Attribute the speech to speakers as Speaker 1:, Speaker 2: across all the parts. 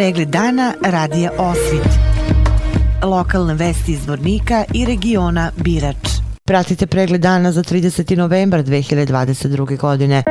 Speaker 1: Pregled dana radija Osvit. Lokalne vesti iz Vornika i regiona Birač. Pratite pregled dana za 30. novembar 2022. godine.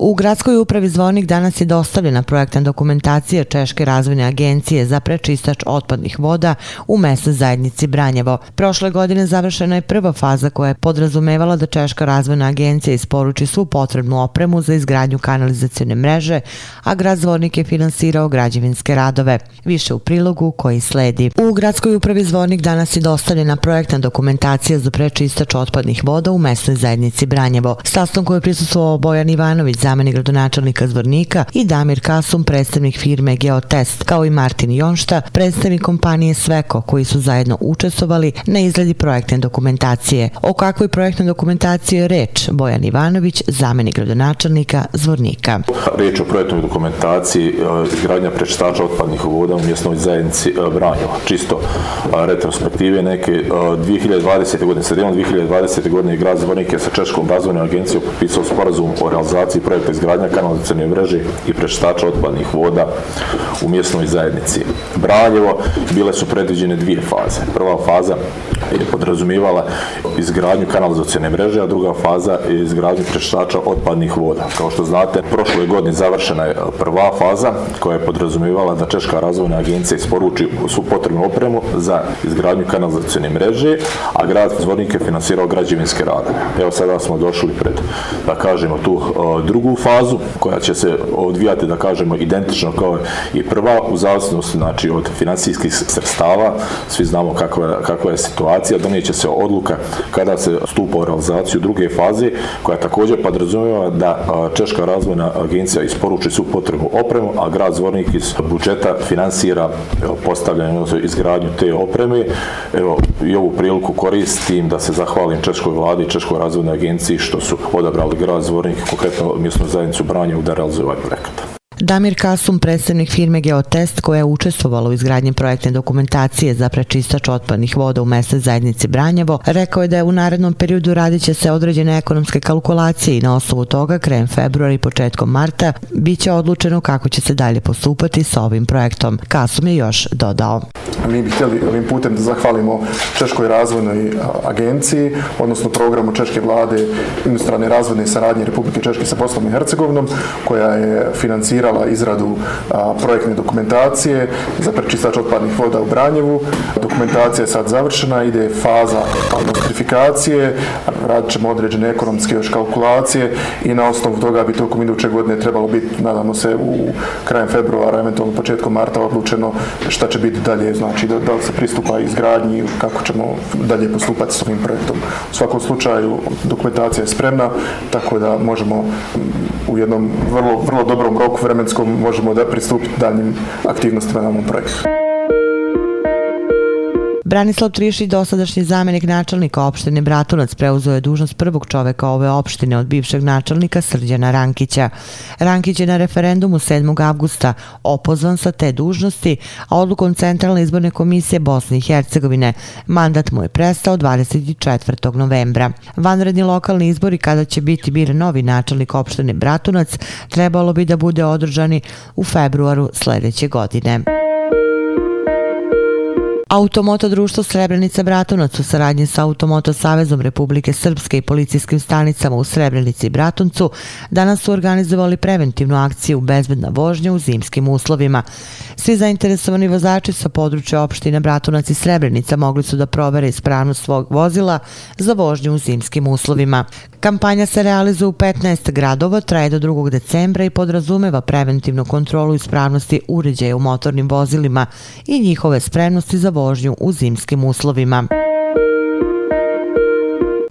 Speaker 1: U gradskoj upravi Zvornik danas je dostavljena projektna dokumentacija Češke razvojne agencije za prečistač otpadnih voda u mesnoj zajednici Branjevo. Prošle godine završena je prva faza koja je podrazumevala da Češka razvojna agencija isporuči svu potrebnu opremu za izgradnju kanalizacijone mreže, a grad Zvornik je finansirao građevinske radove. Više u prilogu koji sledi. U gradskoj upravi Zvornik danas je dostavljena projektna dokumentacija za prečistač otpadnih voda u mesnoj zajednici Branjevo. Sastom koju je prisustvovao Bojan Ivanović, zamenik gradonačelnika Zvornika i Damir Kasum, predstavnik firme Geotest, kao i Martin Jonšta, predstavnik kompanije Sveko, koji su zajedno učestvovali na izradi projektne dokumentacije. O kakvoj projektnoj dokumentaciji je reč? Bojan Ivanović, zamenik gradonačelnika Zvornika.
Speaker 2: Reč o projektnoj dokumentaciji e, izgradnja prečistača otpadnih voda u mjesnoj zajednici e, Vranjova. Čisto e, retrospektive neke e, 2020. godine, sredinom 2020. godine grad Zvornik je sa Češkom razvojnom agencijom potpisao sporazum o realizaciji projekta projekta izgradnja kanalizacione mreže i prečistača otpadnih voda u mjesnoj zajednici. Braljevo bile su predviđene dvije faze. Prva faza je podrazumijevala izgradnju kanalizacione mreže, a druga faza je izgradnju prečistača otpadnih voda. Kao što znate, prošle godine završena je prva faza koja je podrazumijevala da Češka razvojna agencija isporuči svu potrebnu opremu za izgradnju kanalizacione mreže, a grad Zvornik je finansirao građevinske radove. Evo sada smo došli pred, da kažemo, tu drugu fazu koja će se odvijati, da kažemo, identično kao i prva u zavisnosti znači, od financijskih sredstava. Svi znamo kakva, je, kakva je situacija. Donijeće se odluka kada se stupa u realizaciju druge faze koja također podrazumijeva da Češka razvojna agencija isporuči svu potrebnu opremu, a grad Zvornik iz budžeta finansira postavljanje, izgradnju te opreme. Evo, i ovu priliku koristim da se zahvalim Češkoj vladi i Češkoj razvojnoj agenciji što su odabrali grad Zvornik, konkretno mjesto zajednicu Branje da realizuje ovaj projekat.
Speaker 1: Damir Kasum, predstavnik firme Geotest koja je učestvovala u izgradnji projektne dokumentacije za prečistač otpadnih voda u mesec zajednici Branjevo, rekao je da je u narednom periodu radit će se određene ekonomske kalkulacije i na osnovu toga, krajem februara i početkom marta, bit će odlučeno kako će se dalje postupati sa ovim projektom. Kasum je još dodao.
Speaker 3: Mi bih htjeli ovim putem da zahvalimo Češkoj razvojnoj agenciji, odnosno programu Češke vlade industrialne razvojne saradnje Republike Češke sa Bosnom i Hercegovinom, koja je financirala financirala izradu a, projektne dokumentacije za prečistač otpadnih voda u Branjevu. Dokumentacija je sad završena, ide faza nostrifikacije, radit ćemo određene ekonomske još kalkulacije i na osnovu toga bi tokom iduće godine trebalo biti, nadamo se, u krajem februara, eventualno početkom marta odlučeno šta će biti dalje, znači da, da li se pristupa izgradnji, kako ćemo dalje postupati s ovim projektom. U svakom slučaju dokumentacija je spremna, tako da možemo u jednom vrlo, vrlo dobrom roku vremena парламентському можемо да приступити даним активно сторонам проекту.
Speaker 1: Branislav Trišić, dosadašnji zamjenik načelnika opštine Bratunac, preuzeo je dužnost prvog čoveka ove opštine od bivšeg načelnika Srđana Rankića. Rankić je na referendumu 7. avgusta opozvan sa te dužnosti, a odlukom Centralne izborne komisije Bosne i Hercegovine mandat mu je prestao 24. novembra. Vanredni lokalni izbori kada će biti bir novi načelnik opštine Bratunac trebalo bi da bude održani u februaru sljedeće godine. Automoto društvo Srebrenica Bratunac u saradnji sa Automoto Savezom Republike Srpske i policijskim stanicama u Srebrenici i Bratuncu danas su organizovali preventivnu akciju Bezbedna vožnja u zimskim uslovima. Svi zainteresovani vozači sa područja opštine Bratunac i Srebrenica mogli su da provere ispravnost svog vozila za vožnju u zimskim uslovima. Kampanja se realizuje u 15 gradova, traje do 2. decembra i podrazumeva preventivnu kontrolu ispravnosti uređaja u motornim vozilima i njihove spremnosti za vožnju u zimskim uslovima.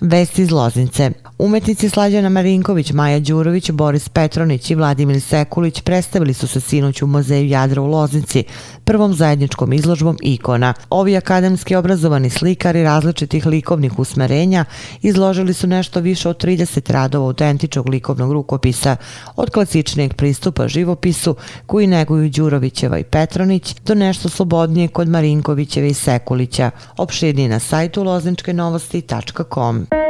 Speaker 1: Vesti iz Loznice. Umetnici Slađana Marinković, Maja Đurović, Boris Petronić i Vladimir Sekulić predstavili su se sinoć u Muzeju Jadra u Loznici, prvom zajedničkom izložbom ikona. Ovi akademski obrazovani slikari različitih likovnih usmerenja izložili su nešto više od 30 radova autentičnog likovnog rukopisa, od klasičnijeg pristupa živopisu koji neguju Đurovićeva i Petronić do nešto slobodnije kod Marinkovićeva i Sekulića. Opširnije na sajtu lozničkenovosti.com.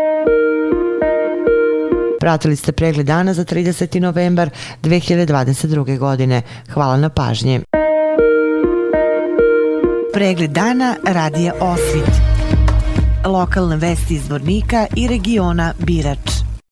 Speaker 1: Pratili ste pregled dana za 30. novembar 2022. godine. Hvala na pažnje. Pregled dana radija Osvit. Lokalne vesti iz Vornika i regiona Birač.